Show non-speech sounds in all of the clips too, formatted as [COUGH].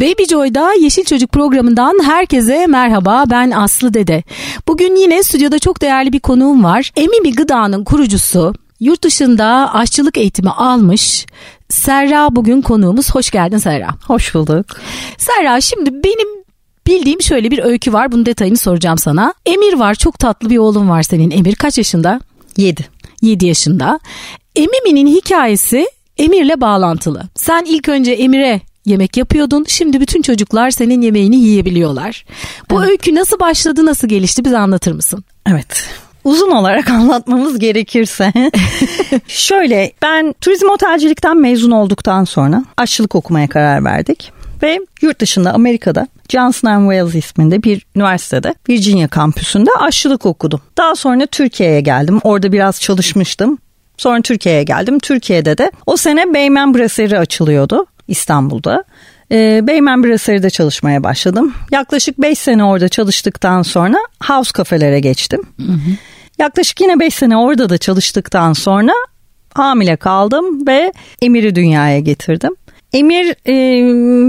Baby Joy'da Yeşil Çocuk programından herkese merhaba ben Aslı Dede. Bugün yine stüdyoda çok değerli bir konuğum var. Emimi Gıda'nın kurucusu, yurt dışında aşçılık eğitimi almış Serra bugün konuğumuz. Hoş geldin Serra. Hoş bulduk. Serra şimdi benim bildiğim şöyle bir öykü var. Bunun detayını soracağım sana. Emir var çok tatlı bir oğlum var senin. Emir kaç yaşında? 7. 7 yaşında. Emimi'nin hikayesi Emir'le bağlantılı. Sen ilk önce Emir'e yemek yapıyordun. Şimdi bütün çocuklar senin yemeğini yiyebiliyorlar. Bu evet. öykü nasıl başladı, nasıl gelişti bize anlatır mısın? Evet. Uzun olarak [LAUGHS] anlatmamız gerekirse [LAUGHS] şöyle ben turizm otelcilikten mezun olduktan sonra aşçılık okumaya karar verdik ve yurt dışında Amerika'da Johnson Wales isminde bir üniversitede Virginia kampüsünde aşçılık okudum. Daha sonra Türkiye'ye geldim. Orada biraz çalışmıştım. Sonra Türkiye'ye geldim. Türkiye'de de o sene Beymen Brasserie açılıyordu. İstanbul'da. E, Beymen Brasserie'de çalışmaya başladım. Yaklaşık 5 sene orada çalıştıktan sonra house kafelere geçtim. Hı hı. Yaklaşık yine 5 sene orada da çalıştıktan sonra hamile kaldım ve Emir'i dünyaya getirdim. Emir e,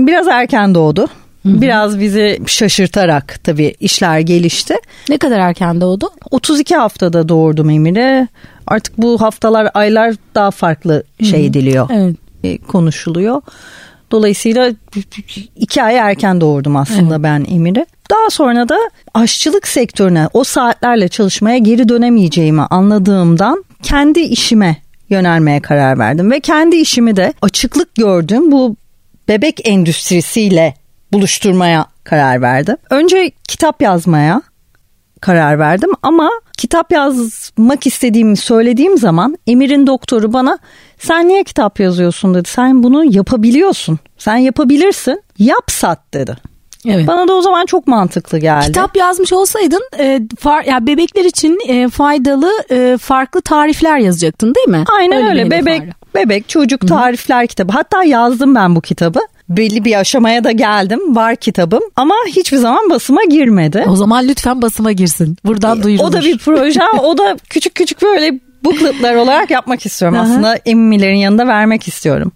biraz erken doğdu. Hı-hı. Biraz bizi şaşırtarak tabii işler gelişti. Ne kadar erken doğdu? 32 haftada doğurdum Emir'i. Artık bu haftalar, aylar daha farklı şey ediliyor. Evet. E, konuşuluyor. Dolayısıyla iki ay erken doğurdum aslında evet. ben Emir'i. Daha sonra da aşçılık sektörüne o saatlerle çalışmaya geri dönemeyeceğimi anladığımdan kendi işime yönelmeye karar verdim. Ve kendi işimi de açıklık gördüğüm bu bebek endüstrisiyle buluşturmaya karar verdim. Önce kitap yazmaya karar verdim ama kitap yazmak istediğimi söylediğim zaman Emir'in doktoru bana sen niye kitap yazıyorsun dedi. Sen bunu yapabiliyorsun. Sen yapabilirsin. Yap sat dedi. Evet. Bana da o zaman çok mantıklı geldi. Kitap yazmış olsaydın e, far, ya bebekler için e, faydalı e, farklı tarifler yazacaktın değil mi? Aynen öyle. öyle. Bebek bebek çocuk tarifler Hı-hı. kitabı. Hatta yazdım ben bu kitabı belli bir aşamaya da geldim. Var kitabım ama hiçbir zaman basıma girmedi. O zaman lütfen basıma girsin. Buradan duyurulur. O da bir proje. o da küçük küçük böyle bookletlar olarak yapmak istiyorum aslında. Emmilerin yanında vermek istiyorum.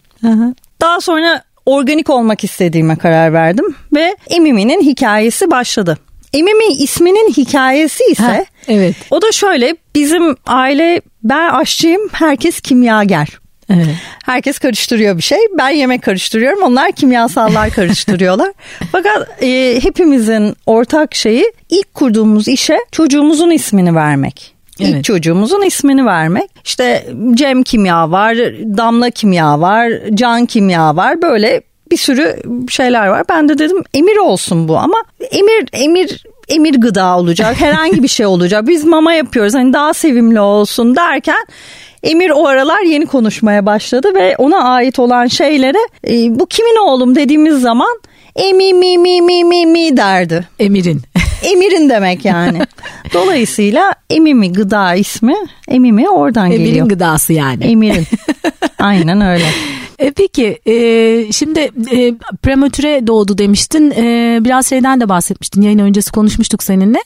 Daha sonra organik olmak istediğime karar verdim ve Emimi'nin hikayesi başladı. Emimi isminin hikayesi ise ha, evet. o da şöyle bizim aile ben aşçıyım herkes kimyager. Evet. Herkes karıştırıyor bir şey. Ben yemek karıştırıyorum. Onlar kimyasallar [LAUGHS] karıştırıyorlar. Fakat e, hepimizin ortak şeyi ilk kurduğumuz işe çocuğumuzun ismini vermek. Evet. İlk çocuğumuzun ismini vermek. İşte Cem kimya var, Damla kimya var, Can kimya var. Böyle bir sürü şeyler var. Ben de dedim Emir olsun bu ama Emir Emir emir gıda olacak. [LAUGHS] Herhangi bir şey olacak. Biz mama yapıyoruz. Hani daha sevimli olsun derken Emir o aralar yeni konuşmaya başladı ve ona ait olan şeylere e, bu kimin oğlum dediğimiz zaman emi mi mi mi mi mi derdi. Emir'in. Emir'in demek yani. [LAUGHS] Dolayısıyla Emimi gıda ismi Emimi oradan Emir'in geliyor. Emir'in gıdası yani. Emir'in. [LAUGHS] Aynen öyle. E, peki e, şimdi e, prematüre doğdu demiştin. E, biraz şeyden de bahsetmiştin. Yayın öncesi konuşmuştuk seninle.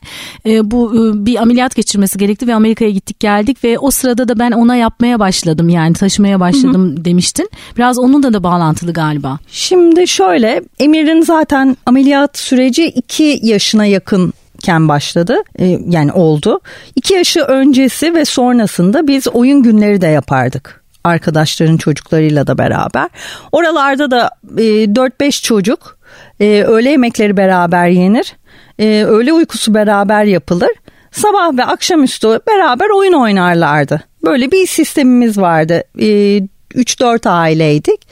E, bu e, bir ameliyat geçirmesi gerekti ve Amerika'ya gittik geldik ve o sırada da ben ona yapmaya başladım yani taşımaya başladım Hı-hı. demiştin. Biraz onunla da bağlantılı galiba. Şimdi şöyle Emir'in zaten ameliyat süreci iki yaşına yakın ken başladı e, yani oldu. İki yaşı öncesi ve sonrasında biz oyun günleri de yapardık arkadaşların çocuklarıyla da beraber. Oralarda da e, 4-5 çocuk e, öğle yemekleri beraber yenir. E, öğle uykusu beraber yapılır. Sabah ve akşamüstü beraber oyun oynarlardı. Böyle bir sistemimiz vardı. E, 3-4 aileydik.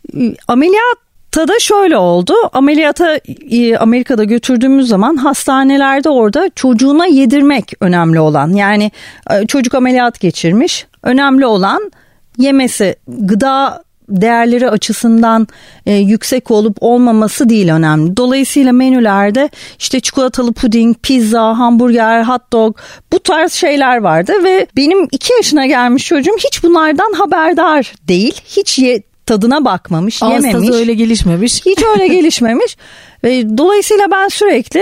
Ameliyat da şöyle oldu. Ameliyata e, Amerika'da götürdüğümüz zaman hastanelerde orada çocuğuna yedirmek önemli olan. Yani e, çocuk ameliyat geçirmiş. Önemli olan yemesi gıda değerleri açısından e, yüksek olup olmaması değil önemli. Dolayısıyla menülerde işte çikolatalı puding, pizza, hamburger, hot dog bu tarz şeyler vardı ve benim iki yaşına gelmiş çocuğum hiç bunlardan haberdar değil. Hiç ye, tadına bakmamış, Ağız yememiş. tadı öyle gelişmemiş. [LAUGHS] Hiç öyle gelişmemiş. Ve dolayısıyla ben sürekli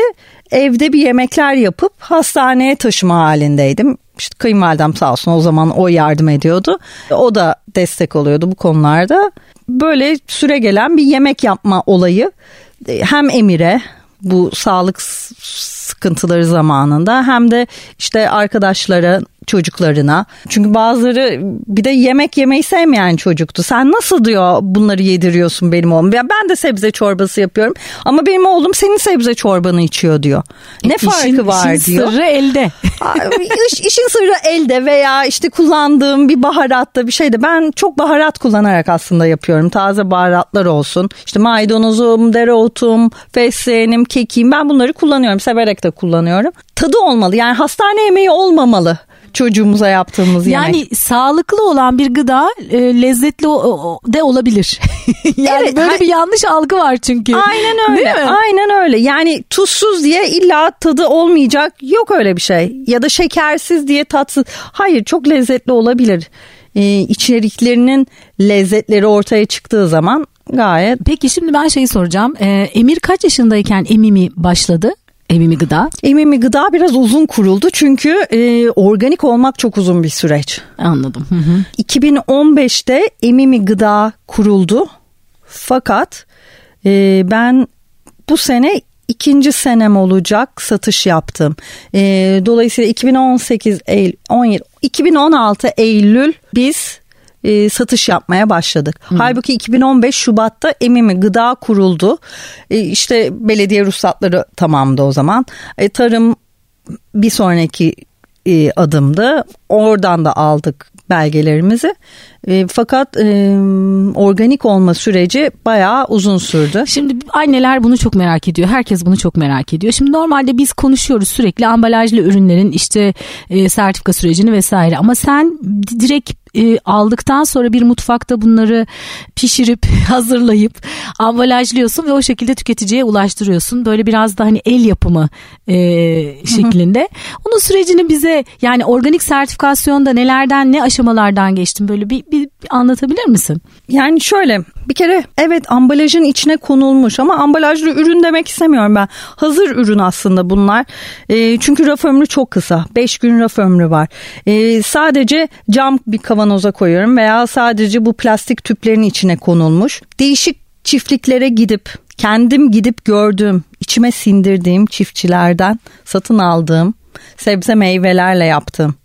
evde bir yemekler yapıp hastaneye taşıma halindeydim işte kayınvalidem sağ olsun o zaman o yardım ediyordu. O da destek oluyordu bu konularda. Böyle süre gelen bir yemek yapma olayı hem Emir'e bu sağlık sıkıntıları zamanında hem de işte arkadaşlara çocuklarına. Çünkü bazıları bir de yemek yemeyi sevmeyen çocuktu. Sen nasıl diyor bunları yediriyorsun benim oğlum? Ya ben de sebze çorbası yapıyorum ama benim oğlum senin sebze çorbanı içiyor diyor. Ne e, farkı işin, var işin diyor. sırrı elde. İş, işin sırrı elde veya işte kullandığım bir baharatta bir şeyde. Ben çok baharat kullanarak aslında yapıyorum. Taze baharatlar olsun. İşte maydanozum, dereotum, fesleğenim, kekiğim ben bunları kullanıyorum. Severek de kullanıyorum. Tadı olmalı yani hastane yemeği olmamalı çocuğumuza yaptığımız yani yemek. Yani sağlıklı olan bir gıda e, lezzetli o, o, de olabilir. [LAUGHS] yani Evet, böyle bir yanlış algı var çünkü. Aynen öyle. Aynen öyle. Yani tuzsuz diye illa tadı olmayacak. Yok öyle bir şey. Ya da şekersiz diye tatsız. Hayır çok lezzetli olabilir. Ee, içeriklerinin lezzetleri ortaya çıktığı zaman gayet Peki şimdi ben şeyi soracağım. E, Emir kaç yaşındayken Emimi başladı? Emimi gıda. Emimi gıda biraz uzun kuruldu çünkü e, organik olmak çok uzun bir süreç. Anladım. Hı hı. 2015'te Emimi Gıda kuruldu. Fakat e, ben bu sene ikinci senem olacak satış yaptım. E, dolayısıyla 2018 Eylül 17 2016 Eylül biz e, satış yapmaya başladık. Halbuki 2015 Şubat'ta Emimi Gıda kuruldu. E, işte belediye ruhsatları tamamdı o zaman. E, tarım bir sonraki e, adımdı. Oradan da aldık belgelerimizi. E, fakat e, organik olma süreci bayağı uzun sürdü. Şimdi anneler bunu çok merak ediyor. Herkes bunu çok merak ediyor. Şimdi normalde biz konuşuyoruz sürekli ambalajlı ürünlerin işte e, sertifika sürecini vesaire. Ama sen di- direkt e, aldıktan sonra bir mutfakta bunları pişirip [LAUGHS] hazırlayıp ambalajlıyorsun ve o şekilde tüketiciye ulaştırıyorsun. Böyle biraz da hani el yapımı e, şeklinde. Onun sürecini bize yani organik sertifikasyonda nelerden ne aşamalardan geçtin böyle bir, bir, bir anlatabilir misin? Yani şöyle bir kere evet ambalajın içine konulmuş ama ambalajlı ürün demek istemiyorum ben. Hazır ürün aslında bunlar. E, çünkü raf ömrü çok kısa. 5 gün raf ömrü var. E, sadece cam bir kavanoza koyuyorum veya sadece bu plastik tüplerin içine konulmuş. Değişik çiftliklere gidip kendim gidip gördüğüm, içime sindirdiğim çiftçilerden satın aldığım sebze meyvelerle yaptığım.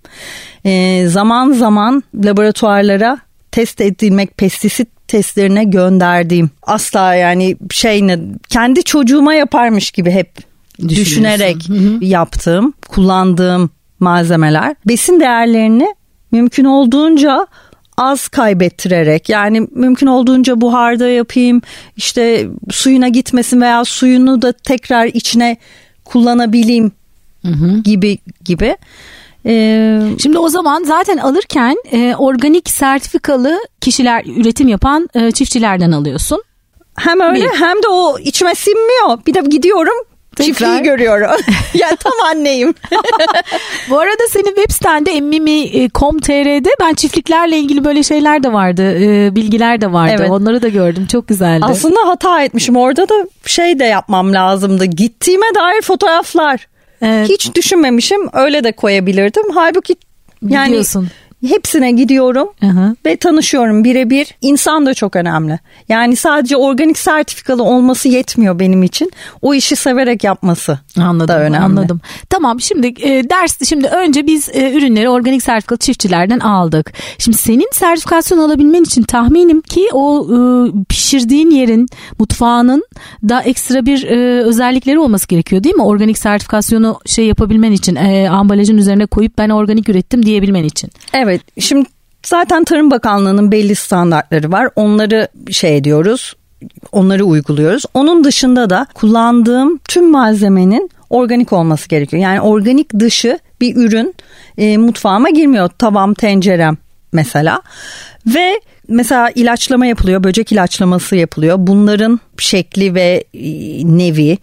E, zaman zaman laboratuvarlara test edilmek pestisit testlerine gönderdiğim asla yani şey ne kendi çocuğuma yaparmış gibi hep düşünerek Hı hı. yaptığım kullandığım malzemeler besin değerlerini mümkün olduğunca az kaybettirerek yani mümkün olduğunca buharda yapayım işte suyuna gitmesin veya suyunu da tekrar içine kullanabileyim gibi gibi. Ee, Şimdi o zaman zaten alırken e, organik sertifikalı kişiler üretim yapan e, çiftçilerden alıyorsun. hem öyle Bir- hem de o içime sinmiyor. Bir de gidiyorum Tekrar. çiftliği görüyorum. [LAUGHS] [LAUGHS] yani tam anneyim. [LAUGHS] Bu arada senin web sitende emmimi.com.tr'de ben çiftliklerle ilgili böyle şeyler de vardı, e, bilgiler de vardı. Evet. Onları da gördüm. Çok güzeldi. Aslında hata etmişim. Orada da şey de yapmam lazımdı. Gittiğime dair fotoğraflar. Evet. Hiç düşünmemişim. Öyle de koyabilirdim. Halbuki yani Gidiyorsun. Hepsine gidiyorum hı. ve tanışıyorum birebir. İnsan da çok önemli. Yani sadece organik sertifikalı olması yetmiyor benim için. O işi severek yapması Anladım. da önemli. Anladım. Tamam şimdi e, ders şimdi önce biz e, ürünleri organik sertifikalı çiftçilerden aldık. Şimdi senin sertifikasyon alabilmen için tahminim ki o e, pişirdiğin yerin mutfağının da ekstra bir e, özellikleri olması gerekiyor değil mi? Organik sertifikasyonu şey yapabilmen için e, ambalajın üzerine koyup ben organik ürettim diyebilmen için. Evet şimdi zaten Tarım Bakanlığı'nın belli standartları var. Onları şey ediyoruz. Onları uyguluyoruz. Onun dışında da kullandığım tüm malzemenin organik olması gerekiyor. Yani organik dışı bir ürün e, mutfağıma girmiyor. Tavam, tencerem mesela. Ve mesela ilaçlama yapılıyor, böcek ilaçlaması yapılıyor. Bunların şekli ve e, nevi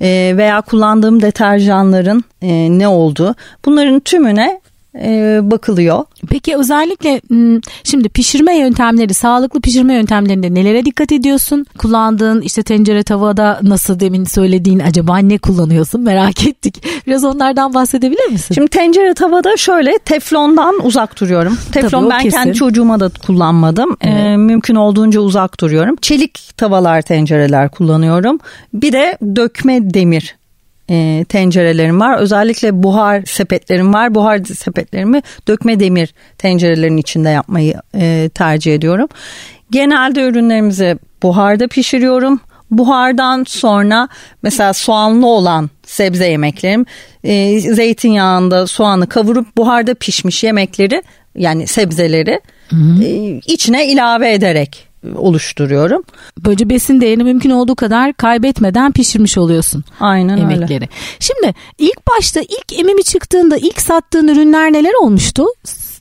e, veya kullandığım deterjanların e, ne olduğu bunların tümüne e, bakılıyor. Peki özellikle şimdi pişirme yöntemleri, sağlıklı pişirme yöntemlerinde nelere dikkat ediyorsun? Kullandığın işte tencere tavada nasıl demin söylediğin acaba ne kullanıyorsun merak [LAUGHS] ettik. Biraz onlardan bahsedebilir misin? Şimdi tencere tavada şöyle teflondan uzak duruyorum. Teflon ben kesin. kendi çocuğuma da kullanmadım. Evet. Ee, mümkün olduğunca uzak duruyorum. Çelik tavalar tencereler kullanıyorum. Bir de dökme demir e, tencerelerim var. Özellikle buhar sepetlerim var. Buhar sepetlerimi dökme demir tencerelerin içinde yapmayı e, tercih ediyorum. Genelde ürünlerimizi buharda pişiriyorum. Buhardan sonra mesela soğanlı olan sebze yemeklerim e, zeytinyağında soğanı kavurup buharda pişmiş yemekleri yani sebzeleri hı hı. E, içine ilave ederek oluşturuyorum. Böylece besin değerini mümkün olduğu kadar kaybetmeden pişirmiş oluyorsun. Aynen emekleri. öyle. Şimdi ilk başta ilk emimi çıktığında ilk sattığın ürünler neler olmuştu?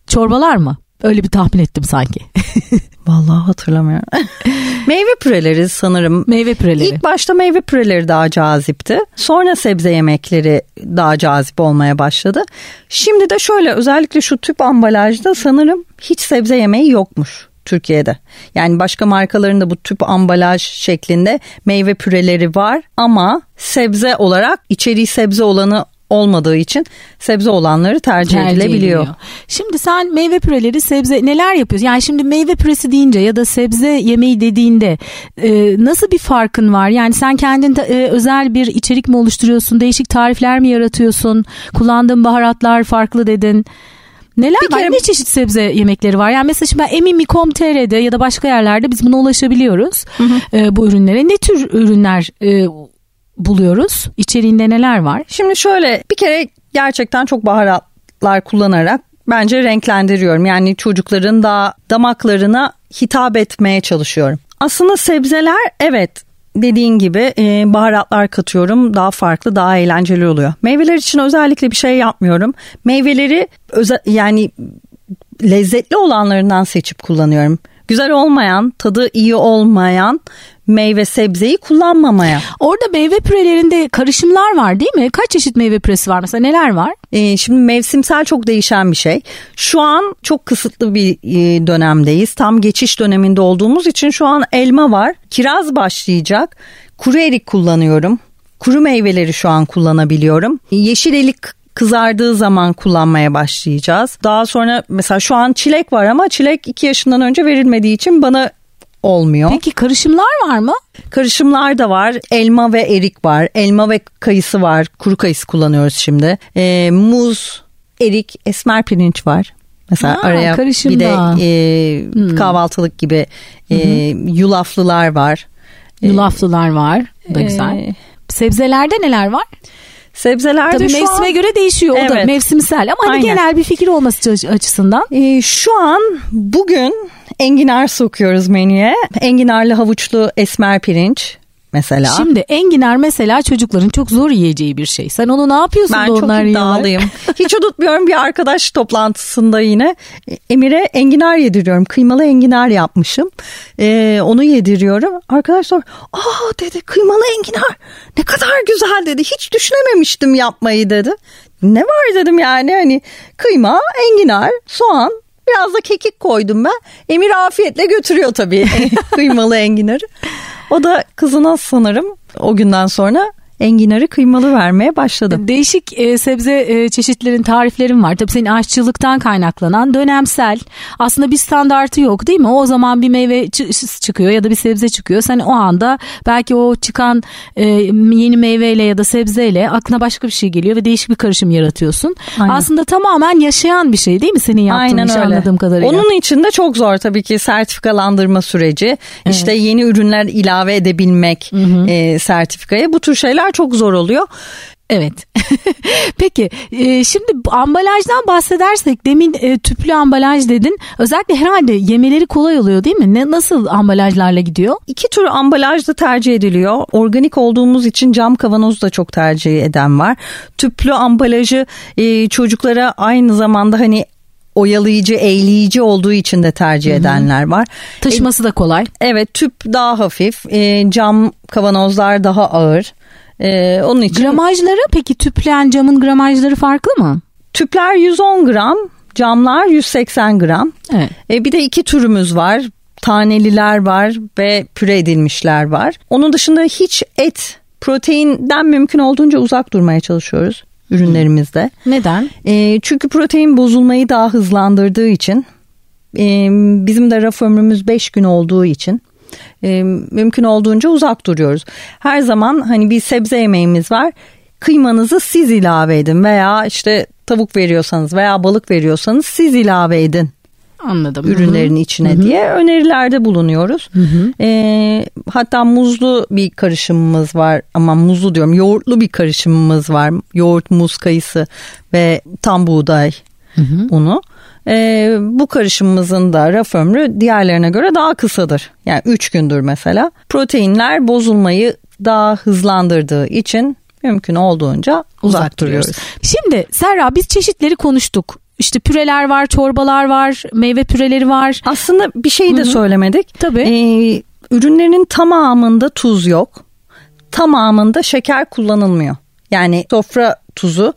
Çorbalar mı? Öyle bir tahmin ettim sanki. [LAUGHS] Vallahi hatırlamıyorum. [LAUGHS] meyve püreleri sanırım. Meyve püreleri. İlk başta meyve püreleri daha cazipti. Sonra sebze yemekleri daha cazip olmaya başladı. Şimdi de şöyle özellikle şu tüp ambalajda sanırım hiç sebze yemeği yokmuş. Türkiye'de. Yani başka markalarında bu tüp ambalaj şeklinde meyve püreleri var ama sebze olarak içeriği sebze olanı olmadığı için sebze olanları tercih, tercih edilebiliyor. Ediliyor. Şimdi sen meyve püreleri sebze neler yapıyorsun? Yani şimdi meyve püresi deyince ya da sebze yemeği dediğinde e, nasıl bir farkın var? Yani sen kendin e, özel bir içerik mi oluşturuyorsun? Değişik tarifler mi yaratıyorsun? Kullandığın baharatlar farklı dedin. Neler bir var? Kere... Ne çeşit sebze yemekleri var? Yani mesela şimdi ben emimi.com.tr'de ya da başka yerlerde biz buna ulaşabiliyoruz. Hı hı. E, bu ürünlere. Ne tür ürünler e, buluyoruz? İçeriğinde neler var? Şimdi şöyle bir kere gerçekten çok baharatlar kullanarak bence renklendiriyorum. Yani çocukların da damaklarına hitap etmeye çalışıyorum. Aslında sebzeler evet dediğin gibi e, baharatlar katıyorum. Daha farklı, daha eğlenceli oluyor. Meyveler için özellikle bir şey yapmıyorum. Meyveleri özel, yani lezzetli olanlarından seçip kullanıyorum. Güzel olmayan, tadı iyi olmayan meyve sebzeyi kullanmamaya. Orada meyve pürelerinde karışımlar var değil mi? Kaç çeşit meyve püresi var mesela neler var? Ee, şimdi mevsimsel çok değişen bir şey. Şu an çok kısıtlı bir e, dönemdeyiz. Tam geçiş döneminde olduğumuz için şu an elma var. Kiraz başlayacak. Kuru erik kullanıyorum. Kuru meyveleri şu an kullanabiliyorum. Yeşil erik kızardığı zaman kullanmaya başlayacağız. Daha sonra mesela şu an çilek var ama çilek 2 yaşından önce verilmediği için bana olmuyor. Peki karışımlar var mı? Karışımlar da var. Elma ve erik var. Elma ve kayısı var. Kuru kayısı kullanıyoruz şimdi. Ee, muz, erik, esmer pirinç var. Mesela ha, araya karışımda. bir de e, hmm. kahvaltılık gibi e, yulaflılar var. Yulaflılar var. Da güzel. Ee, Sebzelerde neler var? Sebzelerde Tabii şu mevsime an, göre değişiyor evet, o da mevsimsel ama hani genel bir fikir olması açısından. Ee, şu an bugün enginar sokuyoruz menüye. Enginarlı havuçlu esmer pirinç mesela. Şimdi enginar mesela çocukların çok zor yiyeceği bir şey. Sen onu ne yapıyorsun ben da onlar Ben çok iddialıyım. [LAUGHS] Hiç unutmuyorum bir arkadaş toplantısında yine Emir'e enginar yediriyorum. Kıymalı enginar yapmışım. Ee, onu yediriyorum. Arkadaşlar aa dedi kıymalı enginar ne kadar güzel dedi. Hiç düşünememiştim yapmayı dedi. Ne var dedim yani hani kıyma, enginar, soğan, Biraz da kekik koydum ben. Emir afiyetle götürüyor tabii [LAUGHS] kıymalı enginarı. O da kızına sanırım o günden sonra enginarı kıymalı vermeye başladı. Değişik e, sebze e, çeşitlerin tariflerin var. Tabii senin aşçılıktan kaynaklanan dönemsel. Aslında bir standartı yok değil mi? O zaman bir meyve çıkıyor ya da bir sebze çıkıyor. Sen o anda belki o çıkan e, yeni meyveyle ya da sebzeyle aklına başka bir şey geliyor ve değişik bir karışım yaratıyorsun. Aynen. Aslında tamamen yaşayan bir şey değil mi senin yaptığın Aynen iş öyle. anladığım kadarıyla? Onun için de çok zor tabii ki sertifikalandırma süreci. Evet. İşte yeni ürünler ilave edebilmek hı hı. E, sertifikaya. Bu tür şeyler çok zor oluyor. Evet. [LAUGHS] Peki e, şimdi ambalajdan bahsedersek demin e, tüplü ambalaj dedin. Özellikle herhalde yemeleri kolay oluyor değil mi? Ne nasıl ambalajlarla gidiyor? İki tür ambalaj da tercih ediliyor. Organik olduğumuz için cam kavanoz da çok tercih eden var. Tüplü ambalajı e, çocuklara aynı zamanda hani oyalayıcı, eğleyici olduğu için de tercih edenler var. Taşıması e, da kolay. Evet, tüp daha hafif, e, cam kavanozlar daha ağır. Ee, onun için gramajları peki tüplen camın gramajları farklı mı? Tüpler 110 gram, camlar 180 gram. Evet. E, bir de iki türümüz var. Taneliler var ve püre edilmişler var. Onun dışında hiç et, proteinden mümkün olduğunca uzak durmaya çalışıyoruz ürünlerimizde. Neden? E, çünkü protein bozulmayı daha hızlandırdığı için e, bizim de raf ömrümüz 5 gün olduğu için e, mümkün olduğunca uzak duruyoruz. Her zaman hani bir sebze yemeğimiz var. Kıymanızı siz ilave edin veya işte tavuk veriyorsanız veya balık veriyorsanız siz ilave edin Anladım. ürünlerin içine diye önerilerde bulunuyoruz. E, hatta muzlu bir karışımımız var ama muzlu diyorum yoğurtlu bir karışımımız var. Yoğurt, muz, kayısı ve tam buğday unu. E, bu karışımımızın da raf ömrü diğerlerine göre daha kısadır. Yani 3 gündür mesela. Proteinler bozulmayı daha hızlandırdığı için mümkün olduğunca uzak, duruyoruz. Şimdi Serra biz çeşitleri konuştuk. İşte püreler var, çorbalar var, meyve püreleri var. Aslında bir şey de söylemedik. Tabii. Ee, ürünlerin tamamında tuz yok. Tamamında şeker kullanılmıyor. Yani sofra tuzu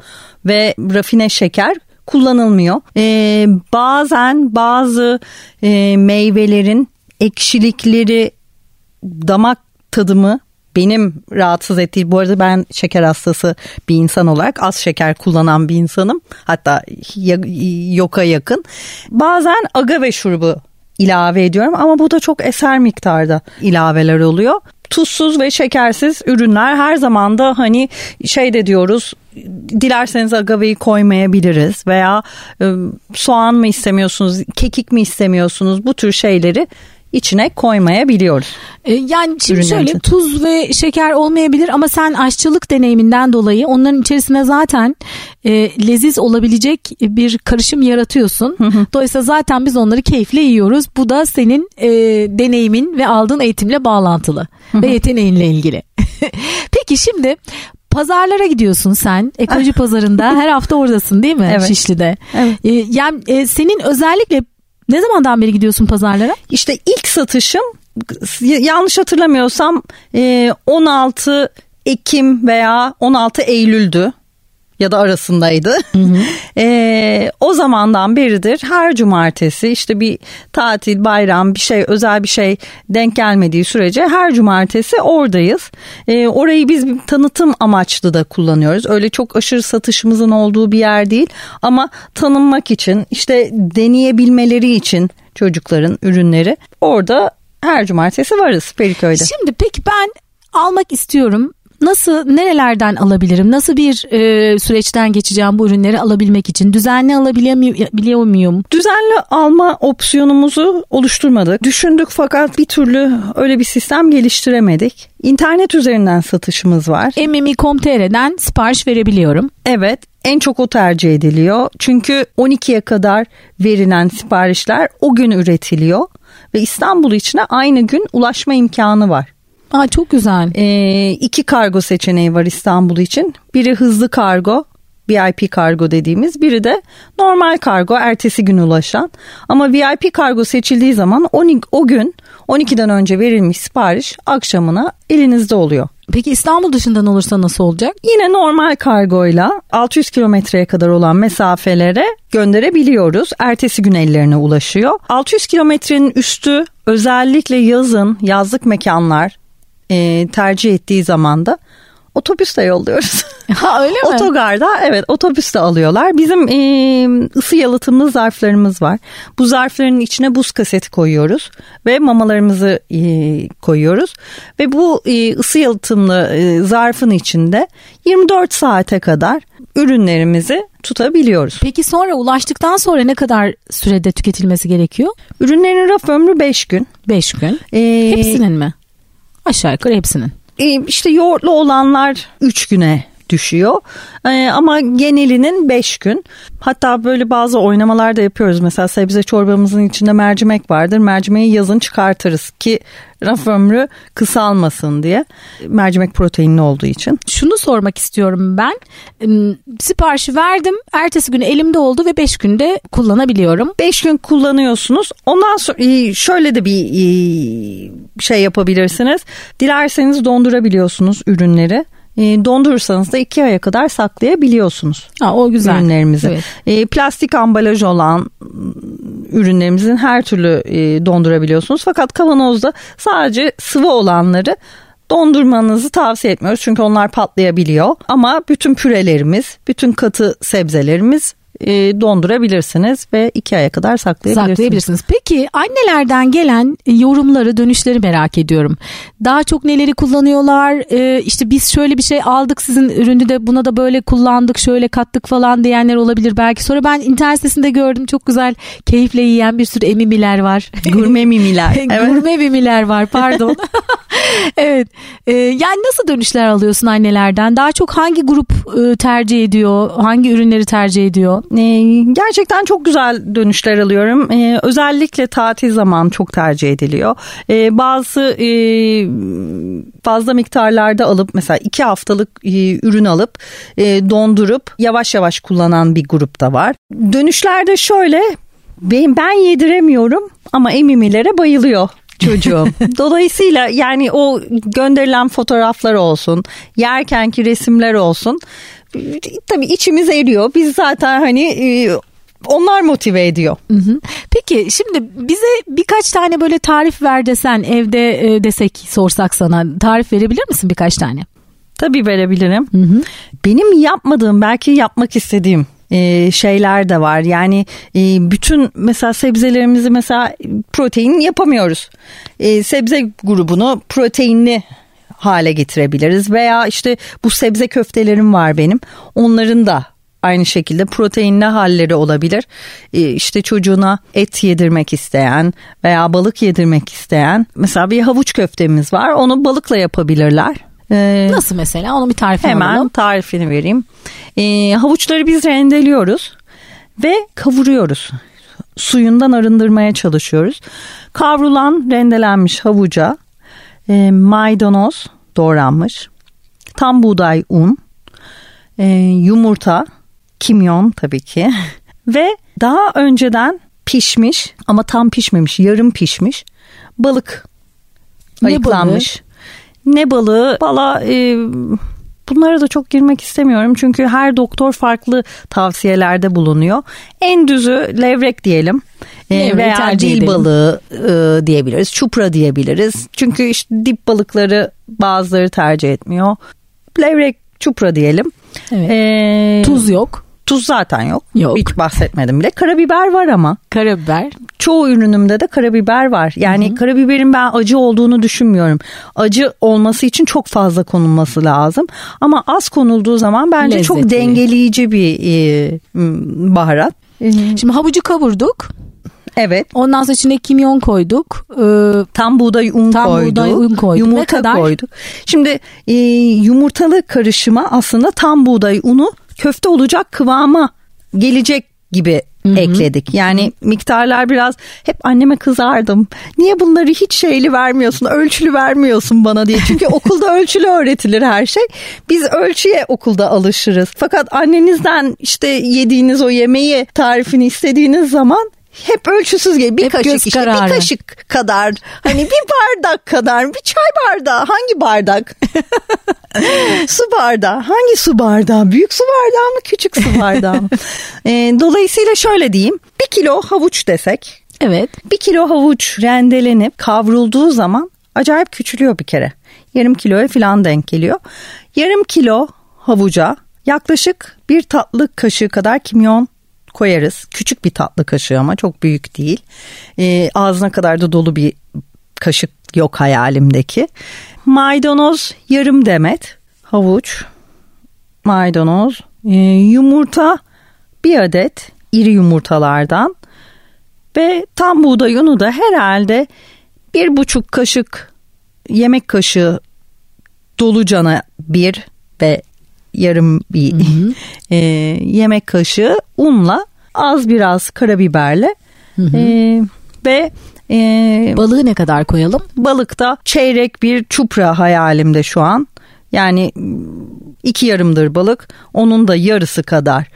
ve rafine şeker kullanılmıyor. Ee, bazen bazı e, meyvelerin ekşilikleri damak tadımı benim rahatsız ettiği bu arada ben şeker hastası bir insan olarak az şeker kullanan bir insanım. Hatta yoka yakın. Bazen agave şurubu ilave ediyorum ama bu da çok eser miktarda ilaveler oluyor. Tuzsuz ve şekersiz ürünler her zaman da hani şey de diyoruz dilerseniz agaveyi koymayabiliriz veya e, soğan mı istemiyorsunuz kekik mi istemiyorsunuz bu tür şeyleri içine koymayabiliyoruz. Ee, Yani şimdi Ürünlerin şöyle tuz ve şeker olmayabilir ama sen aşçılık deneyiminden dolayı onların içerisine zaten e, leziz olabilecek bir karışım yaratıyorsun. Dolayısıyla zaten biz onları keyifle yiyoruz. Bu da senin e, deneyimin ve aldığın eğitimle bağlantılı ve yeteneğinle ilgili. [LAUGHS] Peki şimdi pazarlara gidiyorsun sen ekoloji [LAUGHS] pazarında her hafta oradasın değil mi Evet. Şişli'de? Evet. E, yani e, senin özellikle ne zamandan beri gidiyorsun pazarlara? İşte ilk satışım yanlış hatırlamıyorsam e, 16 Ekim veya 16 Eylül'dü ya da arasındaydı. [LAUGHS] E, o zamandan beridir her cumartesi işte bir tatil, bayram, bir şey, özel bir şey denk gelmediği sürece her cumartesi oradayız. E, orayı biz bir tanıtım amaçlı da kullanıyoruz. Öyle çok aşırı satışımızın olduğu bir yer değil ama tanınmak için işte deneyebilmeleri için çocukların ürünleri orada her cumartesi varız Feriköy'de. Şimdi peki ben almak istiyorum. Nasıl, nerelerden alabilirim? Nasıl bir e, süreçten geçeceğim bu ürünleri alabilmek için? Düzenli alabiliyor muyum? Düzenli alma opsiyonumuzu oluşturmadık. Düşündük fakat bir türlü öyle bir sistem geliştiremedik. İnternet üzerinden satışımız var. mmmi.com.tr'den sipariş verebiliyorum. Evet en çok o tercih ediliyor. Çünkü 12'ye kadar verilen siparişler o gün üretiliyor. Ve İstanbul içine aynı gün ulaşma imkanı var. Aa çok güzel. Ee, iki kargo seçeneği var İstanbul için. Biri hızlı kargo, VIP kargo dediğimiz. Biri de normal kargo, ertesi gün ulaşan. Ama VIP kargo seçildiği zaman o, o gün 12'den önce verilmiş sipariş akşamına elinizde oluyor. Peki İstanbul dışından olursa nasıl olacak? Yine normal kargoyla 600 kilometreye kadar olan mesafelere gönderebiliyoruz. Ertesi gün ellerine ulaşıyor. 600 kilometrenin üstü özellikle yazın yazlık mekanlar e, tercih ettiği zaman da otobüsle yolluyoruz. [LAUGHS] Ha öyle mi? Otogarda evet otobüste alıyorlar. Bizim e, ısı yalıtımlı zarflarımız var. Bu zarfların içine buz kaseti koyuyoruz ve mamalarımızı e, koyuyoruz. Ve bu e, ısı yalıtımlı e, zarfın içinde 24 saate kadar ürünlerimizi tutabiliyoruz. Peki sonra ulaştıktan sonra ne kadar sürede tüketilmesi gerekiyor? Ürünlerin raf ömrü 5 gün. 5 gün. E, Hepsinin mi? Aşağı yukarı hepsinin. E, işte yoğurtlu olanlar 3 güne düşüyor. E, ama genelinin 5 gün. Hatta böyle bazı oynamalar da yapıyoruz. Mesela sebze çorbamızın içinde mercimek vardır. Mercimeği yazın çıkartırız ki raf ömrü kısalmasın diye. Mercimek proteinli olduğu için. Şunu sormak istiyorum ben. Im, Siparişi verdim. Ertesi gün elimde oldu ve 5 günde kullanabiliyorum. 5 gün kullanıyorsunuz. Ondan sonra şöyle de bir şey yapabilirsiniz. Dilerseniz dondurabiliyorsunuz ürünleri. E, dondurursanız da iki aya kadar saklayabiliyorsunuz. Ha, o güzel. Ürünlerimizi. Evet. E, plastik ambalaj olan ürünlerimizin her türlü e, dondurabiliyorsunuz. Fakat kavanozda sadece sıvı olanları dondurmanızı tavsiye etmiyoruz. Çünkü onlar patlayabiliyor. Ama bütün pürelerimiz, bütün katı sebzelerimiz e, dondurabilirsiniz ve iki aya kadar saklayabilirsiniz. Saklayabilirsiniz. Peki annelerden gelen yorumları, dönüşleri merak ediyorum. Daha çok neleri kullanıyorlar? Ee, işte biz şöyle bir şey aldık sizin ürünü de buna da böyle kullandık, şöyle kattık falan diyenler olabilir belki. Sonra ben internet sitesinde gördüm çok güzel keyifle yiyen bir sürü emimiler var. [LAUGHS] Gurme mimiler. evet. Gurme mimiler var pardon. [LAUGHS] evet. Ee, yani nasıl dönüşler alıyorsun annelerden? Daha çok hangi grup e, tercih ediyor? Hangi ürünleri tercih ediyor? Ee, gerçekten çok güzel dönüşler alıyorum. Ee, özellikle tatil zaman çok tercih ediliyor. Ee, bazı e, fazla miktarlarda alıp mesela iki haftalık e, ürün alıp e, dondurup yavaş yavaş kullanan bir grup da var. Dönüşlerde şöyle ben, ben yediremiyorum ama emimilere bayılıyor çocuğum. [LAUGHS] Dolayısıyla yani o gönderilen fotoğraflar olsun, yerkenki resimler olsun. Tabii içimiz eriyor. Biz zaten hani e, onlar motive ediyor. Hı hı. Peki şimdi bize birkaç tane böyle tarif ver desen evde e, desek sorsak sana tarif verebilir misin birkaç tane? Tabii verebilirim. Hı hı. Benim yapmadığım belki yapmak istediğim e, şeyler de var. Yani e, bütün mesela sebzelerimizi mesela protein yapamıyoruz. E, sebze grubunu proteinli hale getirebiliriz veya işte bu sebze köftelerim var benim. Onların da aynı şekilde proteinli halleri olabilir. E, işte çocuğuna et yedirmek isteyen veya balık yedirmek isteyen mesela bir havuç köftemiz var. Onu balıkla yapabilirler. Ee, Nasıl mesela? Onu bir tarifini Hemen alalım. tarifini vereyim. Ee, havuçları biz rendeliyoruz ve kavuruyoruz. Suyundan arındırmaya çalışıyoruz. Kavrulan rendelenmiş havuca e, maydanoz doğranmış, tam buğday un, e, yumurta, kimyon tabii ki [LAUGHS] ve daha önceden pişmiş ama tam pişmemiş, yarım pişmiş balık Ne ayıklanmış. Ne balığı? Valla e, bunlara da çok girmek istemiyorum. Çünkü her doktor farklı tavsiyelerde bulunuyor. En düzü levrek diyelim. E, Levreği veya dil edelim. balığı e, diyebiliriz. Çupra diyebiliriz. Çünkü işte dip balıkları bazıları tercih etmiyor. Levrek çupra diyelim. Evet. E, Tuz yok. Tuz zaten yok. Yok. Hiç bahsetmedim bile. Karabiber var ama Karabiber. çoğu ürünümde de karabiber var. Yani karabiberin ben acı olduğunu düşünmüyorum. Acı olması için çok fazla konulması lazım. Ama az konulduğu zaman bence çok Lezzetli. dengeleyici bir e, baharat. Şimdi havucu kavurduk. Evet. Ondan sonra içine kimyon koyduk. Ee, Tam buğday un Tam koyduk. buğday un koyduk. Ne Yumurta kadar? koyduk. Şimdi e, yumurtalı karışıma aslında tam buğday unu köfte olacak kıvama gelecek gibi ekledik. Yani miktarlar biraz hep anneme kızardım. Niye bunları hiç şeyli vermiyorsun, ölçülü vermiyorsun bana diye. Çünkü [LAUGHS] okulda ölçülü öğretilir her şey. Biz ölçüye okulda alışırız. Fakat annenizden işte yediğiniz o yemeği tarifini istediğiniz zaman hep ölçüsüz geliyor. Bir Hep kaşık işte kararı. bir kaşık kadar hani bir [LAUGHS] bardak kadar bir çay bardağı hangi bardak? [LAUGHS] su bardağı hangi su bardağı? Büyük su bardağı mı küçük su bardağı mı? [LAUGHS] Ee, dolayısıyla şöyle diyeyim bir kilo havuç desek evet. bir kilo havuç rendelenip kavrulduğu zaman acayip küçülüyor bir kere. Yarım kiloya falan denk geliyor. Yarım kilo havuca yaklaşık bir tatlı kaşığı kadar kimyon koyarız. Küçük bir tatlı kaşığı ama çok büyük değil. Ee, ağzına kadar da dolu bir kaşık yok hayalimdeki. Maydanoz yarım demet, havuç, maydanoz, e, yumurta bir adet iri yumurtalardan ve tam buğday unu da herhalde bir buçuk kaşık yemek kaşığı dolucana bir ve yarım bir [LAUGHS] e, yemek kaşığı unla az biraz karabiberle e, ve e, Balığı ne kadar koyalım? balıkta çeyrek bir çupra hayalimde şu an. Yani iki yarımdır balık. Onun da yarısı kadar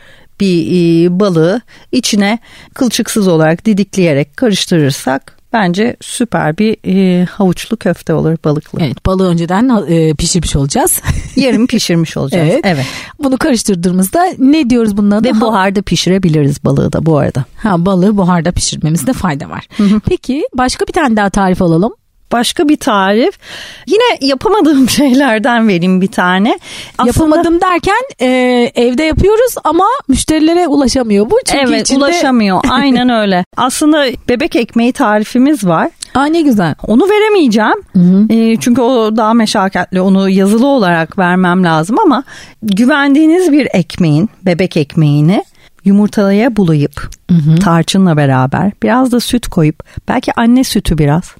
bir e, balığı içine kılçıksız olarak didikleyerek karıştırırsak bence süper bir e, havuçlu köfte olur balıklı. Evet balığı önceden e, pişirmiş olacağız. [LAUGHS] Yarım pişirmiş olacağız. evet. evet. Bunu karıştırdığımızda ne diyoruz bunun? Ve buharda pişirebiliriz balığı da bu arada. Ha balığı buharda pişirmemizde fayda var. Peki başka bir tane daha tarif alalım. Başka bir tarif. Yine yapamadığım [LAUGHS] şeylerden vereyim bir tane. Aslında, Yapamadım derken e, evde yapıyoruz ama müşterilere ulaşamıyor bu. Çünkü evet içinde... ulaşamıyor [LAUGHS] aynen öyle. Aslında bebek ekmeği tarifimiz var. Aa ne güzel. Onu veremeyeceğim. Hı hı. E, çünkü o daha meşakkatli. Onu yazılı olarak vermem lazım ama güvendiğiniz bir ekmeğin, bebek ekmeğini yumurtaya bulayıp hı hı. tarçınla beraber biraz da süt koyup belki anne sütü biraz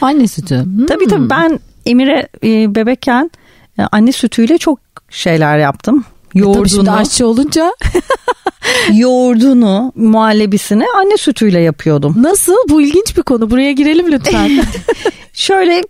Anne sütü. Hmm. Tabii tabii ben Emir'e e, bebekken e, anne sütüyle çok şeyler yaptım. Yoğurdunu. E tabii aşçı olunca. [LAUGHS] yoğurdunu, muhallebisini anne sütüyle yapıyordum. Nasıl? Bu ilginç bir konu. Buraya girelim lütfen. [LAUGHS] [LAUGHS] Şöyle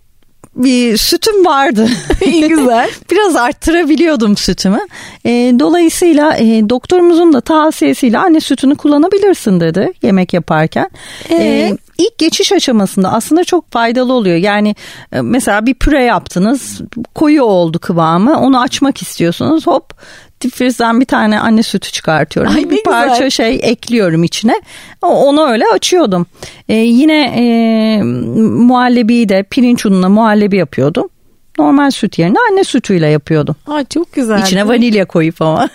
bir sütüm vardı. İyi güzel. Biraz arttırabiliyordum sütümü. E, dolayısıyla e, doktorumuzun da tavsiyesiyle anne sütünü kullanabilirsin dedi yemek yaparken. Ee? E, ilk geçiş aşamasında aslında çok faydalı oluyor. Yani e, mesela bir püre yaptınız koyu oldu kıvamı onu açmak istiyorsunuz hop difrizden bir tane anne sütü çıkartıyorum. Ay, bir parça güzel. şey ekliyorum içine. Onu öyle açıyordum. Ee, yine e, muhallebiyi de pirinç ununa muhallebi yapıyordum. Normal süt yerine anne sütüyle yapıyordum. Aa, çok güzel. İçine vanilya koyup ama.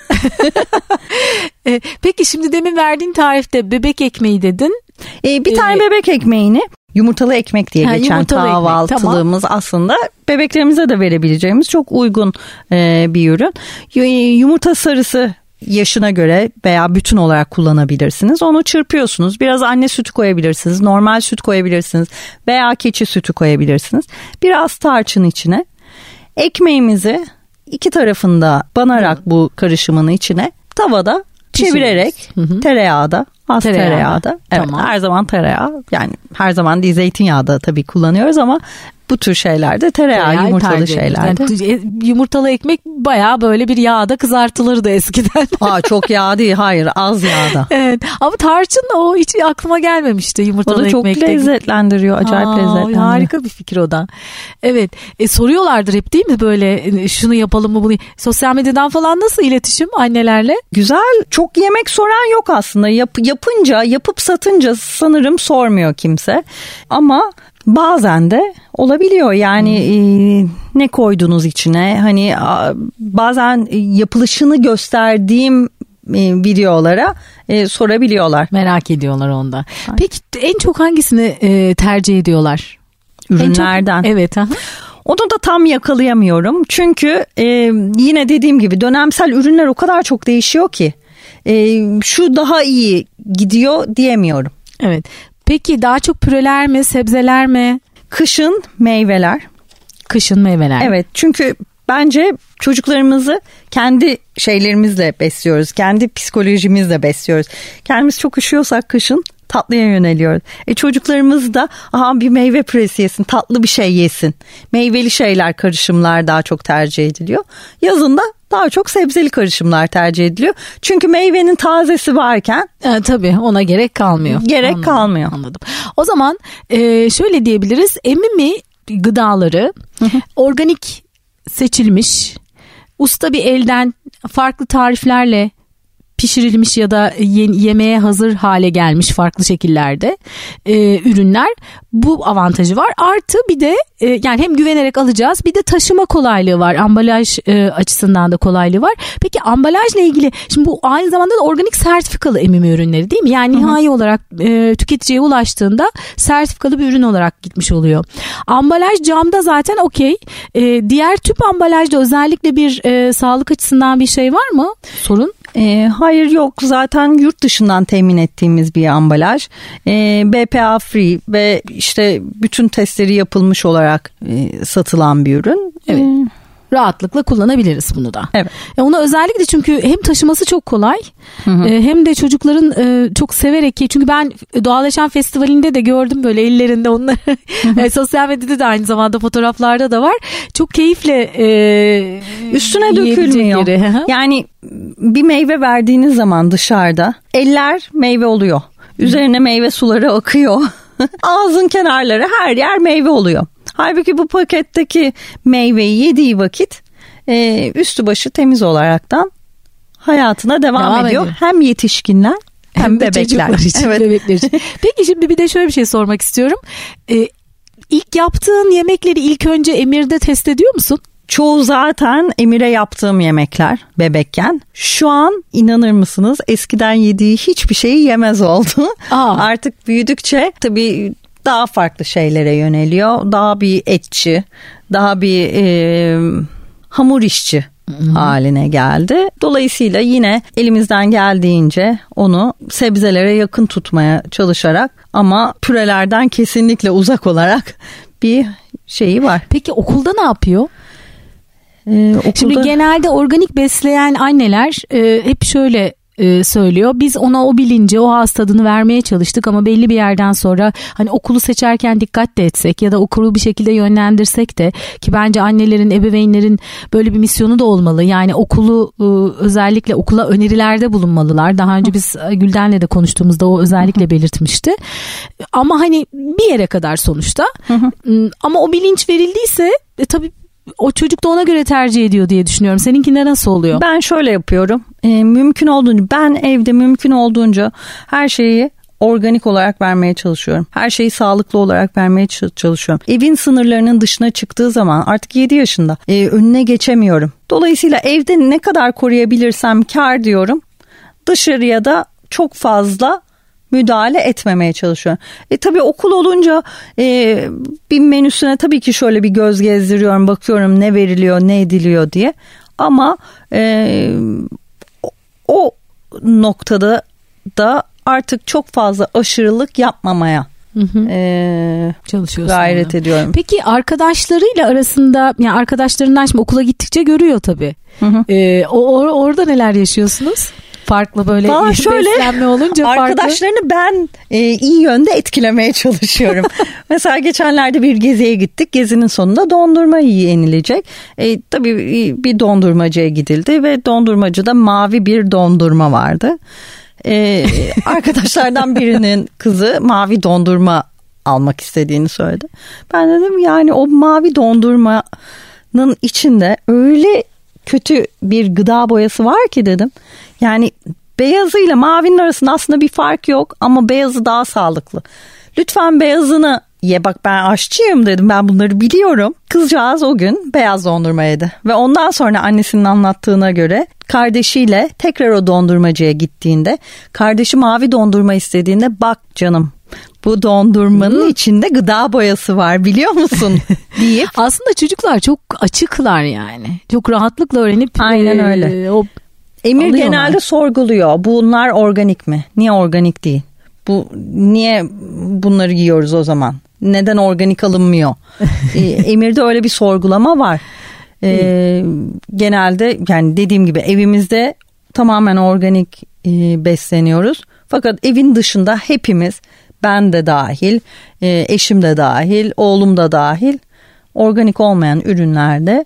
[LAUGHS] e, peki şimdi demin verdiğin tarifte bebek ekmeği dedin. Ee, bir tane ee, bebek ekmeğini Yumurtalı ekmek diye ha, geçen kahvaltılığımız tamam. aslında bebeklerimize de verebileceğimiz çok uygun e, bir ürün. Yumurta sarısı yaşına göre veya bütün olarak kullanabilirsiniz. Onu çırpıyorsunuz. Biraz anne sütü koyabilirsiniz. Normal süt koyabilirsiniz. Veya keçi sütü koyabilirsiniz. Biraz tarçın içine. Ekmeğimizi iki tarafında banarak bu karışımın içine tavada çevirerek hı hı. tereyağda az tereyağı. tereyağda. Evet, tamam. her zaman tereyağı. Yani her zaman değil zeytinyağı da tabii kullanıyoruz ama bu tür şeylerde tereyağı, tereyağı yumurtalı şeylerde. Yani, yumurtalı ekmek bayağı böyle bir yağda kızartılırdı eskiden. [LAUGHS] Aa çok yağ değil hayır az yağda. evet ama tarçın o hiç aklıma gelmemişti yumurtalı ekmekte. O da çok lezzetlendiriyor acayip Aa, lezzetlendiriyor. Harika bir fikir o da. Evet e, soruyorlardır hep değil mi böyle e, şunu yapalım mı bunu. Sosyal medyadan falan nasıl iletişim annelerle? Güzel çok yemek soran yok aslında Yap, yapınca yapıp satınca sanırım sormuyor kimse. Ama Bazen de olabiliyor yani hmm. e, ne koydunuz içine hani a, bazen yapılışını gösterdiğim e, videolara e, sorabiliyorlar. Merak ediyorlar onda. Aynen. Peki en çok hangisini e, tercih ediyorlar? Ürünlerden. Çok, evet. Aha. [LAUGHS] Onu da tam yakalayamıyorum. Çünkü e, yine dediğim gibi dönemsel ürünler o kadar çok değişiyor ki e, şu daha iyi gidiyor diyemiyorum. Evet. Peki daha çok püreler mi, sebzeler mi? Kışın meyveler. Kışın meyveler. Evet çünkü bence çocuklarımızı kendi şeylerimizle besliyoruz. Kendi psikolojimizle besliyoruz. Kendimiz çok üşüyorsak kışın tatlıya yöneliyoruz. E çocuklarımız da aha bir meyve püresi yesin, tatlı bir şey yesin. Meyveli şeyler, karışımlar daha çok tercih ediliyor. Yazın da daha çok sebzeli karışımlar tercih ediliyor. Çünkü meyvenin tazesi varken e, tabii ona gerek kalmıyor. Gerek anladım, kalmıyor. Anladım. O zaman e, şöyle diyebiliriz. Emimi gıdaları organik seçilmiş usta bir elden farklı tariflerle pişirilmiş ya da yemeğe hazır hale gelmiş farklı şekillerde e, ürünler bu avantajı var. Artı bir de e, yani hem güvenerek alacağız bir de taşıma kolaylığı var. Ambalaj e, açısından da kolaylığı var. Peki ambalajla ilgili şimdi bu aynı zamanda da organik sertifikalı emimi ürünleri değil mi? Yani nihai Hı-hı. olarak e, tüketiciye ulaştığında sertifikalı bir ürün olarak gitmiş oluyor. Ambalaj camda zaten okey. E, diğer tüp ambalajda özellikle bir e, sağlık açısından bir şey var mı? Sorun? E, hayır yok zaten yurt dışından temin ettiğimiz bir ambalaj. E, BPA free ve işte bütün testleri yapılmış olarak e, satılan bir ürün. Evet. E, rahatlıkla kullanabiliriz bunu da. Evet. E onu özellikle çünkü hem taşıması çok kolay hı hı. E, hem de çocukların e, çok severek ki çünkü ben Doğal Yaşam Festivali'nde de gördüm böyle ellerinde onları. [LAUGHS] e, sosyal medyada da aynı zamanda fotoğraflarda da var. Çok keyifle e, üstüne dökülmüyor. yani bir meyve verdiğiniz zaman dışarıda eller meyve oluyor. Üzerine meyve suları akıyor. [LAUGHS] Ağzın kenarları her yer meyve oluyor. Halbuki bu paketteki meyveyi yediği vakit e, üstü başı temiz olaraktan hayatına devam, Devam ediyor. ediyor. Hem yetişkinler hem, Hem bebekler. çocuklar için, Evet. bebekler için. Peki şimdi bir de şöyle bir şey sormak istiyorum. Ee, ilk yaptığın yemekleri ilk önce Emir'de test ediyor musun? Çoğu zaten Emir'e yaptığım yemekler bebekken. Şu an inanır mısınız eskiden yediği hiçbir şeyi yemez oldu. Aa. Artık büyüdükçe tabii daha farklı şeylere yöneliyor. Daha bir etçi, daha bir e, hamur işçi haline geldi. Dolayısıyla yine elimizden geldiğince onu sebzelere yakın tutmaya çalışarak ama pürelerden kesinlikle uzak olarak [LAUGHS] bir şeyi var. Peki okulda ne yapıyor? Ee, okulda... Şimdi genelde organik besleyen anneler e, hep şöyle e, söylüyor. Biz ona o bilinci, o ağız tadını vermeye çalıştık ama belli bir yerden sonra hani okulu seçerken dikkat de etsek ya da okulu bir şekilde yönlendirsek de ki bence annelerin, ebeveynlerin böyle bir misyonu da olmalı. Yani okulu e, özellikle okula önerilerde bulunmalılar. Daha önce biz e, Gülden'le de konuştuğumuzda o özellikle belirtmişti. Ama hani bir yere kadar sonuçta. Ama o bilinç verildiyse e, tabii o çocuk da ona göre tercih ediyor diye düşünüyorum. Seninkinde nasıl oluyor? Ben şöyle yapıyorum. Ee, mümkün olduğunca ben evde mümkün olduğunca her şeyi organik olarak vermeye çalışıyorum. Her şeyi sağlıklı olarak vermeye çalışıyorum. Evin sınırlarının dışına çıktığı zaman artık 7 yaşında e, önüne geçemiyorum. Dolayısıyla evde ne kadar koruyabilirsem kar diyorum. Dışarıya da çok fazla müdahale etmemeye çalışıyorum. E tabii okul olunca e, bir menüsüne tabii ki şöyle bir göz gezdiriyorum, bakıyorum ne veriliyor, ne ediliyor diye. Ama e, o- noktada da artık çok fazla aşırılık yapmamaya e, Çalışıyorsun. gayret ona. ediyorum. Peki arkadaşlarıyla arasında yani arkadaşlarından şimdi okula gittikçe görüyor tabii. Ee, o, or- orada neler yaşıyorsunuz? Farklı böyle Valla şöyle beslenme olunca farklı. arkadaşlarını ben e, iyi yönde etkilemeye çalışıyorum. [LAUGHS] Mesela geçenlerde bir geziye gittik. Gezinin sonunda dondurma yenilecek. E, tabii bir dondurmacıya gidildi ve dondurmacıda mavi bir dondurma vardı. E, [LAUGHS] arkadaşlardan birinin kızı mavi dondurma almak istediğini söyledi. Ben dedim yani o mavi dondurmanın içinde öyle kötü bir gıda boyası var ki dedim. Yani beyazıyla mavinin arasında aslında bir fark yok ama beyazı daha sağlıklı. Lütfen beyazını ye bak ben aşçıyım dedim ben bunları biliyorum. Kızcağız o gün beyaz dondurma yedi ve ondan sonra annesinin anlattığına göre kardeşiyle tekrar o dondurmacıya gittiğinde kardeşi mavi dondurma istediğinde bak canım bu dondurmanın içinde gıda boyası var biliyor musun [LAUGHS] deyip Aslında çocuklar çok açıklar yani. Çok rahatlıkla öğrenip Aynen e, öyle. O Emir Alıyorlar. genelde sorguluyor. Bunlar organik mi? Niye organik değil? Bu niye bunları yiyoruz o zaman? Neden organik alınmıyor? Ee, [LAUGHS] Emir'de öyle bir sorgulama var. Ee, genelde yani dediğim gibi evimizde tamamen organik e, besleniyoruz. Fakat evin dışında hepimiz ben de dahil, e, eşim de dahil, oğlum da dahil organik olmayan ürünlerde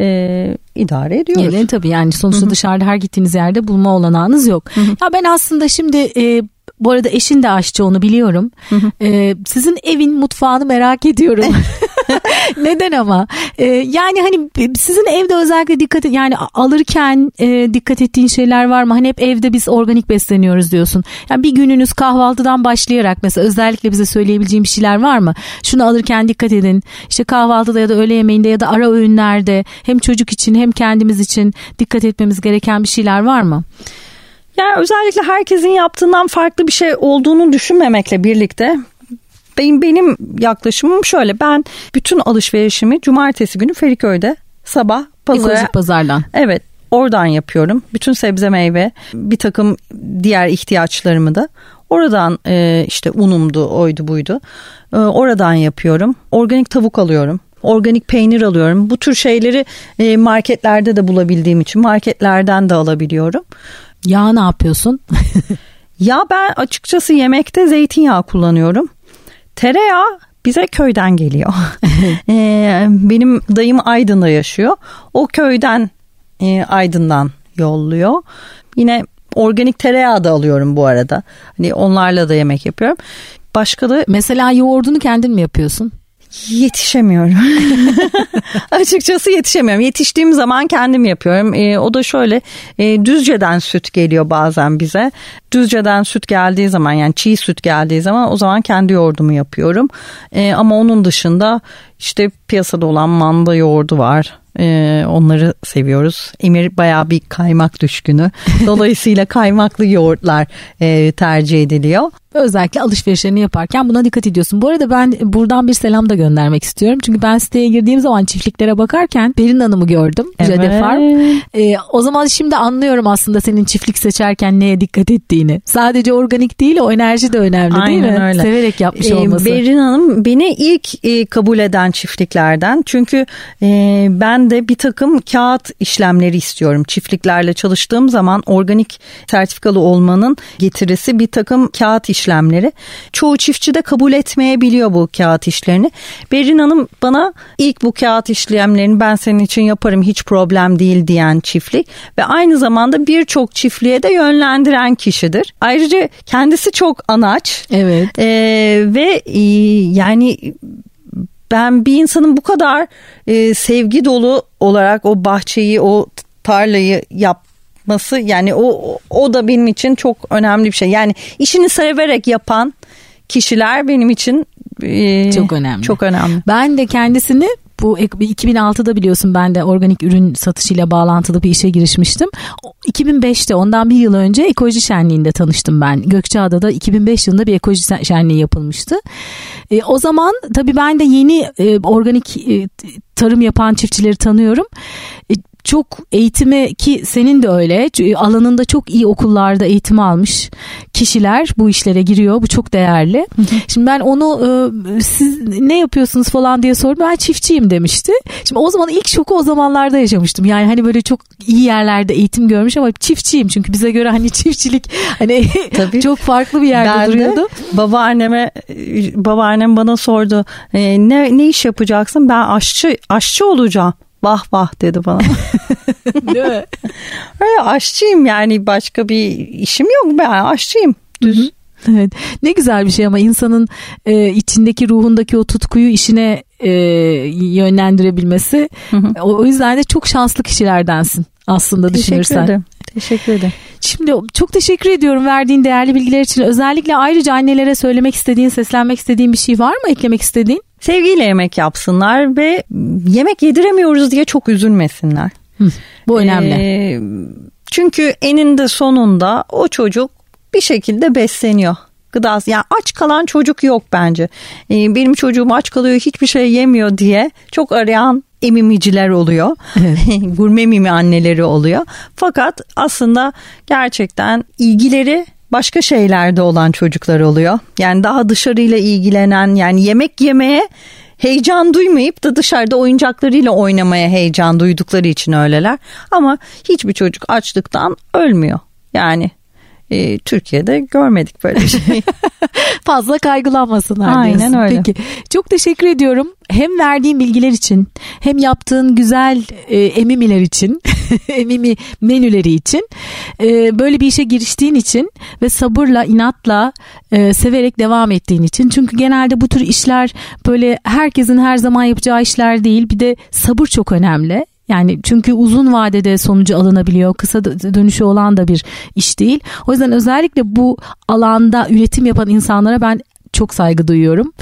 e, idare ediyoruz. Yani tabii yani sonuçta dışarıda her gittiğiniz yerde bulma olanağınız yok. Ya ben aslında şimdi e, bu arada eşin de aşçı onu biliyorum. E, sizin evin mutfağını merak ediyorum. [LAUGHS] [LAUGHS] Neden ama? E, yani hani sizin evde özellikle dikkat et, yani alırken e, dikkat ettiğin şeyler var mı? Hani hep evde biz organik besleniyoruz diyorsun. Yani bir gününüz kahvaltıdan başlayarak mesela özellikle bize söyleyebileceğim bir şeyler var mı? Şunu alırken dikkat edin. İşte kahvaltıda ya da öğle yemeğinde ya da ara öğünlerde hem çocuk için hem kendimiz için dikkat etmemiz gereken bir şeyler var mı? Yani özellikle herkesin yaptığından farklı bir şey olduğunu düşünmemekle birlikte benim, benim yaklaşımım şöyle. Ben bütün alışverişimi cumartesi günü Feriköy'de sabah pazara Ekolojik pazardan. Evet oradan yapıyorum. Bütün sebze meyve bir takım diğer ihtiyaçlarımı da oradan e, işte unumdu oydu buydu E, oradan yapıyorum. Organik tavuk alıyorum. Organik peynir alıyorum. Bu tür şeyleri e, marketlerde de bulabildiğim için marketlerden de alabiliyorum. Yağ ne yapıyorsun? [LAUGHS] Ya ben açıkçası yemekte zeytinyağı kullanıyorum. Tereyağı bize köyden geliyor. [LAUGHS] Ee, benim dayım Aydın'da yaşıyor. O köyden e, Aydın'dan yolluyor. Yine organik tereyağı da alıyorum bu arada. Hani onlarla da yemek yapıyorum. başka da Mesela yoğurdunu kendin mi yapıyorsun? Yetişemiyorum. [LAUGHS] Açıkçası yetişemiyorum. Yetiştiğim zaman kendim yapıyorum. E, o da şöyle e, Düzce'den süt geliyor bazen bize. Düzce'den süt geldiği zaman yani çiğ süt geldiği zaman o zaman kendi yoğurdumu yapıyorum. E, ama onun dışında işte piyasada olan manda yoğurdu var. Ee, onları seviyoruz. Emir bayağı bir kaymak düşkünü. [LAUGHS] Dolayısıyla kaymaklı yoğurtlar e, tercih ediliyor. Özellikle alışverişlerini yaparken buna dikkat ediyorsun. Bu arada ben buradan bir selam da göndermek istiyorum. Çünkü ben siteye girdiğim zaman çiftliklere bakarken Berin Hanım'ı gördüm. Evet. Jade Farm. Ee, o zaman şimdi anlıyorum aslında senin çiftlik seçerken neye dikkat ettiğini. Sadece organik değil o enerji de önemli değil Aynen mi? öyle. Severek yapmış Ee, olması. Berin Hanım beni ilk e, kabul eden çiftliklerden. Çünkü e, ben de bir takım kağıt işlemleri istiyorum. Çiftliklerle çalıştığım zaman organik sertifikalı olmanın getirisi bir takım kağıt işlemleri. Çoğu çiftçi de kabul etmeyebiliyor bu kağıt işlerini. Berin Hanım bana ilk bu kağıt işlemlerini ben senin için yaparım hiç problem değil diyen çiftlik ve aynı zamanda birçok çiftliğe de yönlendiren kişidir. Ayrıca kendisi çok anaç. Evet. Ee, ve e, yani ben bir insanın bu kadar e, sevgi dolu olarak o bahçeyi o tarlayı yapması yani o o da benim için çok önemli bir şey. Yani işini severek yapan kişiler benim için e, Çok önemli. Çok önemli. Ben de kendisini bu ek- 2006'da biliyorsun ben de organik ürün satışıyla bağlantılı bir işe girişmiştim. O- 2005'te ondan bir yıl önce ekoloji şenliğinde tanıştım ben. Gökçeada'da 2005 yılında bir ekoloji şenliği yapılmıştı. E, o zaman tabii ben de yeni e, organik e, tarım yapan çiftçileri tanıyorum. E, çok eğitimi ki senin de öyle Ç- alanında çok iyi okullarda eğitim almış kişiler bu işlere giriyor bu çok değerli. Şimdi ben onu e, siz ne yapıyorsunuz falan diye sordum ben çiftçiyim demişti. Şimdi o zaman ilk şoku o zamanlarda yaşamıştım yani hani böyle çok iyi yerlerde eğitim görmüş ama çiftçiyim çünkü bize göre hani [LAUGHS] çiftçilik hani Tabii. çok farklı bir yerde Ben duruyordu. babaanneme babaannem bana sordu "E, ne ne iş yapacaksın ben aşçı aşçı olacağım vah vah dedi bana? [LAUGHS] Öyle aşçıyım yani başka bir işim yok ben aşçıyım düz Evet. Ne güzel bir şey ama insanın e, içindeki ruhundaki o tutkuyu işine e, yönlendirebilmesi. O, o yüzden de çok şanslı kişilerdensin aslında teşekkür düşünürsen. ederim teşekkür ederim Şimdi çok teşekkür ediyorum verdiğin değerli bilgiler için. Özellikle ayrıca annelere söylemek istediğin, seslenmek istediğin bir şey var mı? Eklemek istediğin? sevgiyle yemek yapsınlar ve yemek yediremiyoruz diye çok üzülmesinler Hı, bu önemli. Ee, çünkü eninde sonunda o çocuk bir şekilde besleniyor. Gıdası yani aç kalan çocuk yok bence. Ee, benim çocuğum aç kalıyor hiçbir şey yemiyor diye çok arayan emimiciler oluyor. [LAUGHS] Gurme mimi anneleri oluyor. Fakat aslında gerçekten ilgileri başka şeylerde olan çocuklar oluyor. Yani daha dışarıyla ilgilenen yani yemek yemeye heyecan duymayıp da dışarıda oyuncaklarıyla oynamaya heyecan duydukları için öyleler. Ama hiçbir çocuk açlıktan ölmüyor. Yani e, Türkiye'de görmedik böyle bir şey. [LAUGHS] Fazla kaygılanmasınlar Aynen diyorsun. öyle. Peki çok teşekkür ediyorum. Hem verdiğin bilgiler için hem yaptığın güzel e, emimiler için [LAUGHS] emimi menüleri için e, böyle bir işe giriştiğin için ve sabırla inatla e, severek devam ettiğin için. Çünkü genelde bu tür işler böyle herkesin her zaman yapacağı işler değil. Bir de sabır çok önemli. Yani çünkü uzun vadede sonucu alınabiliyor. Kısa dö- dönüşü olan da bir iş değil. O yüzden özellikle bu alanda üretim yapan insanlara ben çok saygı duyuyorum.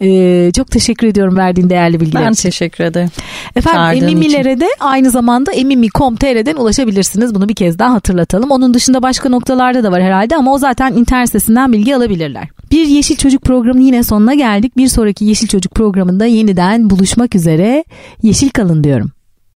Ee, çok teşekkür ediyorum verdiğin değerli bilgiler ben için. teşekkür ederim. Efendim Emimilere de aynı zamanda emimi.com.tr'den ulaşabilirsiniz. Bunu bir kez daha hatırlatalım. Onun dışında başka noktalarda da var herhalde ama o zaten internet sitesinden bilgi alabilirler. Bir Yeşil Çocuk programının yine sonuna geldik. Bir sonraki Yeşil Çocuk programında yeniden buluşmak üzere. Yeşil kalın diyorum.